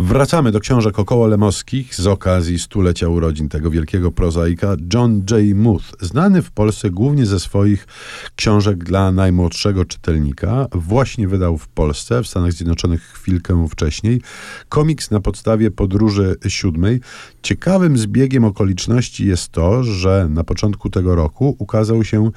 Wracamy do książek około lemowskich z okazji stulecia urodzin tego wielkiego prozaika John J. Muth, znany w Polsce głównie ze swoich książek dla najmłodszego czytelnika, właśnie wydał w Polsce, w Stanach Zjednoczonych chwilkę wcześniej, komiks na podstawie Podróży Siódmej. Ciekawym zbiegiem okoliczności jest to, że na początku tego roku ukazał się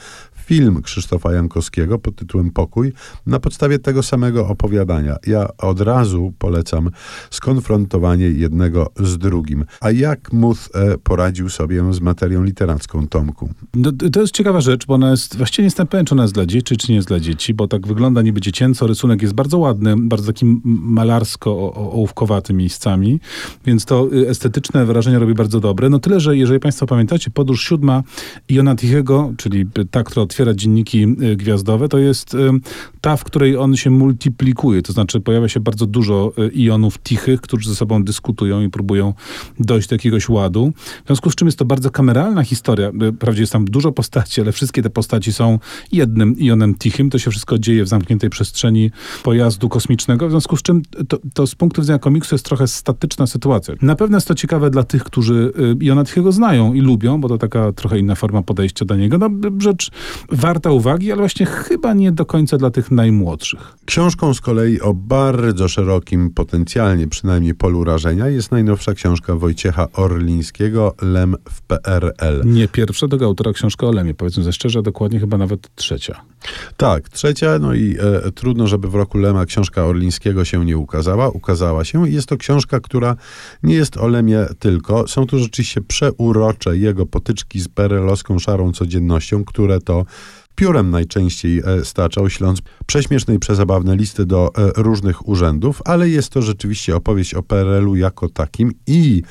film Krzysztofa Jankowskiego pod tytułem Pokój na podstawie tego samego opowiadania. Ja od razu polecam skonfrontowanie jednego z drugim. A jak Muth e, poradził sobie z materią literacką Tomku? No, to jest ciekawa rzecz, bo ona jest, właściwie nie jestem pewien, czy ona jest dla dzieci, czy nie jest dla dzieci, bo tak wygląda niby dziecięco, rysunek jest bardzo ładny, bardzo taki malarsko ołówkowaty miejscami, więc to y, estetyczne wrażenie robi bardzo dobre. No tyle, że jeżeli Państwo pamiętacie, Podróż Siódma Iona Tichego, czyli ta, która otwiera dzienniki y, gwiazdowe, to jest y, ta, w której on się multiplikuje, to znaczy pojawia się bardzo dużo ionów tichych, którzy ze sobą dyskutują i próbują dojść do jakiegoś ładu. W związku z czym jest to bardzo kameralna historia. Wprawdzie jest tam dużo postaci, ale wszystkie te postaci są jednym ionem tichym. To się wszystko dzieje w zamkniętej przestrzeni pojazdu kosmicznego, w związku z czym to, to z punktu widzenia komiksu jest trochę statyczna sytuacja. Na pewno jest to ciekawe dla tych, którzy Iona Tichego znają i lubią, bo to taka trochę inna forma podejścia do niego. No, rzecz warta uwagi, ale właśnie chyba nie do końca dla tych najmłodszych. Książką z kolei o bardzo szerokim potencjalnie, przynajmniej polu rażenia, jest najnowsza książka Wojciecha Orlińskiego, Lem w PRL. Nie pierwsza tego autora książka o Lemie, powiedzmy ze szczerze, dokładnie chyba nawet trzecia. Tak, trzecia, no i e, trudno, żeby w roku Lema książka Orlińskiego się nie ukazała. Ukazała się. Jest to książka, która nie jest o Lemie tylko. Są tu rzeczywiście przeurocze jego potyczki z perelowską szarą codziennością, które to piórem najczęściej e, staczał, śląc prześmieszne i przezabawne listy do e, różnych urzędów, ale jest to rzeczywiście opowieść o PRL-u jako takim i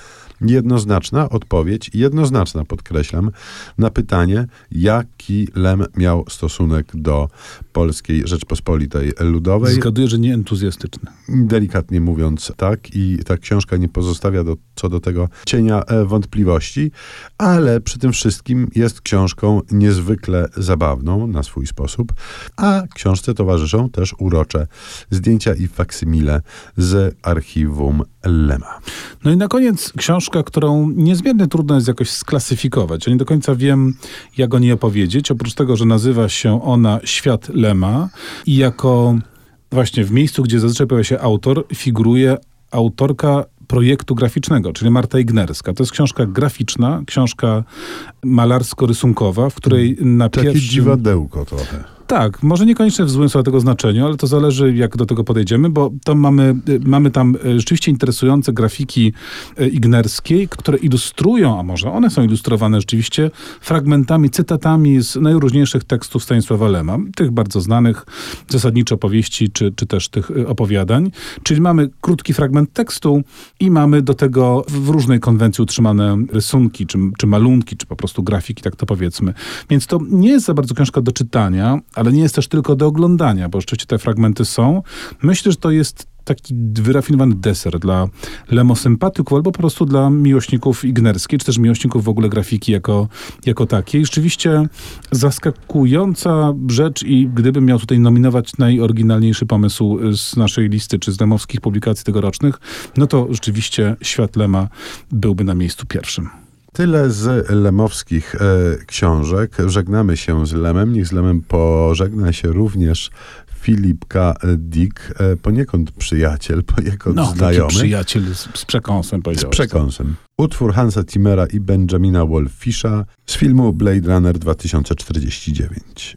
jednoznaczna odpowiedź, jednoznaczna podkreślam, na pytanie, jaki Lem miał stosunek do Polskiej Rzeczpospolitej Ludowej. Zgaduję, że nie entuzjastyczny. Delikatnie mówiąc tak i ta książka nie pozostawia do, co do tego cienia e, wątpliwości, ale przy tym wszystkim jest książką niezwykle zabawną na swój sposób, a książce towarzyszą też urocze zdjęcia i faksymile z archiwum Lema. No i na koniec książka, którą niezmiernie trudno jest jakoś sklasyfikować. Ja nie do końca wiem, jak o niej opowiedzieć. Oprócz tego, że nazywa się ona Świat Lema i jako właśnie w miejscu, gdzie zazwyczaj pojawia się autor, figuruje autorka projektu graficznego, czyli Marta Ignerska. To jest książka graficzna, książka malarsko-rysunkowa, w której na Takie pierwszym... dziwadełko trochę. Tak, może niekoniecznie w złym słowa tego znaczeniu, ale to zależy, jak do tego podejdziemy, bo to mamy, y, mamy tam y, rzeczywiście interesujące grafiki y, ignerskiej, które ilustrują, a może one są ilustrowane rzeczywiście fragmentami, cytatami z najróżniejszych tekstów Stanisława Lema, tych bardzo znanych, zasadniczo powieści, czy, czy też tych opowiadań. Czyli mamy krótki fragment tekstu i mamy do tego w różnej konwencji utrzymane rysunki, czy, czy malunki, czy po prostu grafiki, tak to powiedzmy. Więc to nie jest za bardzo książka do czytania, ale nie jest też tylko do oglądania, bo rzeczywiście te fragmenty są. Myślę, że to jest taki wyrafinowany deser dla lemosympatyków albo po prostu dla miłośników ignerskiej, czy też miłośników w ogóle grafiki jako, jako takiej. Rzeczywiście zaskakująca rzecz i gdybym miał tutaj nominować najoryginalniejszy pomysł z naszej listy, czy z lemowskich publikacji tegorocznych, no to rzeczywiście Świat Lema byłby na miejscu pierwszym. Tyle z lemowskich e, książek. Żegnamy się z Lemem. Niech z Lemem pożegna się również Filip K. Dick, e, poniekąd przyjaciel, poniekąd no, znajomy. przyjaciel z, z przekąsem, Z przekąsem. Utwór Hansa Timmera i Benjamina Wolfisza z filmu Blade Runner 2049.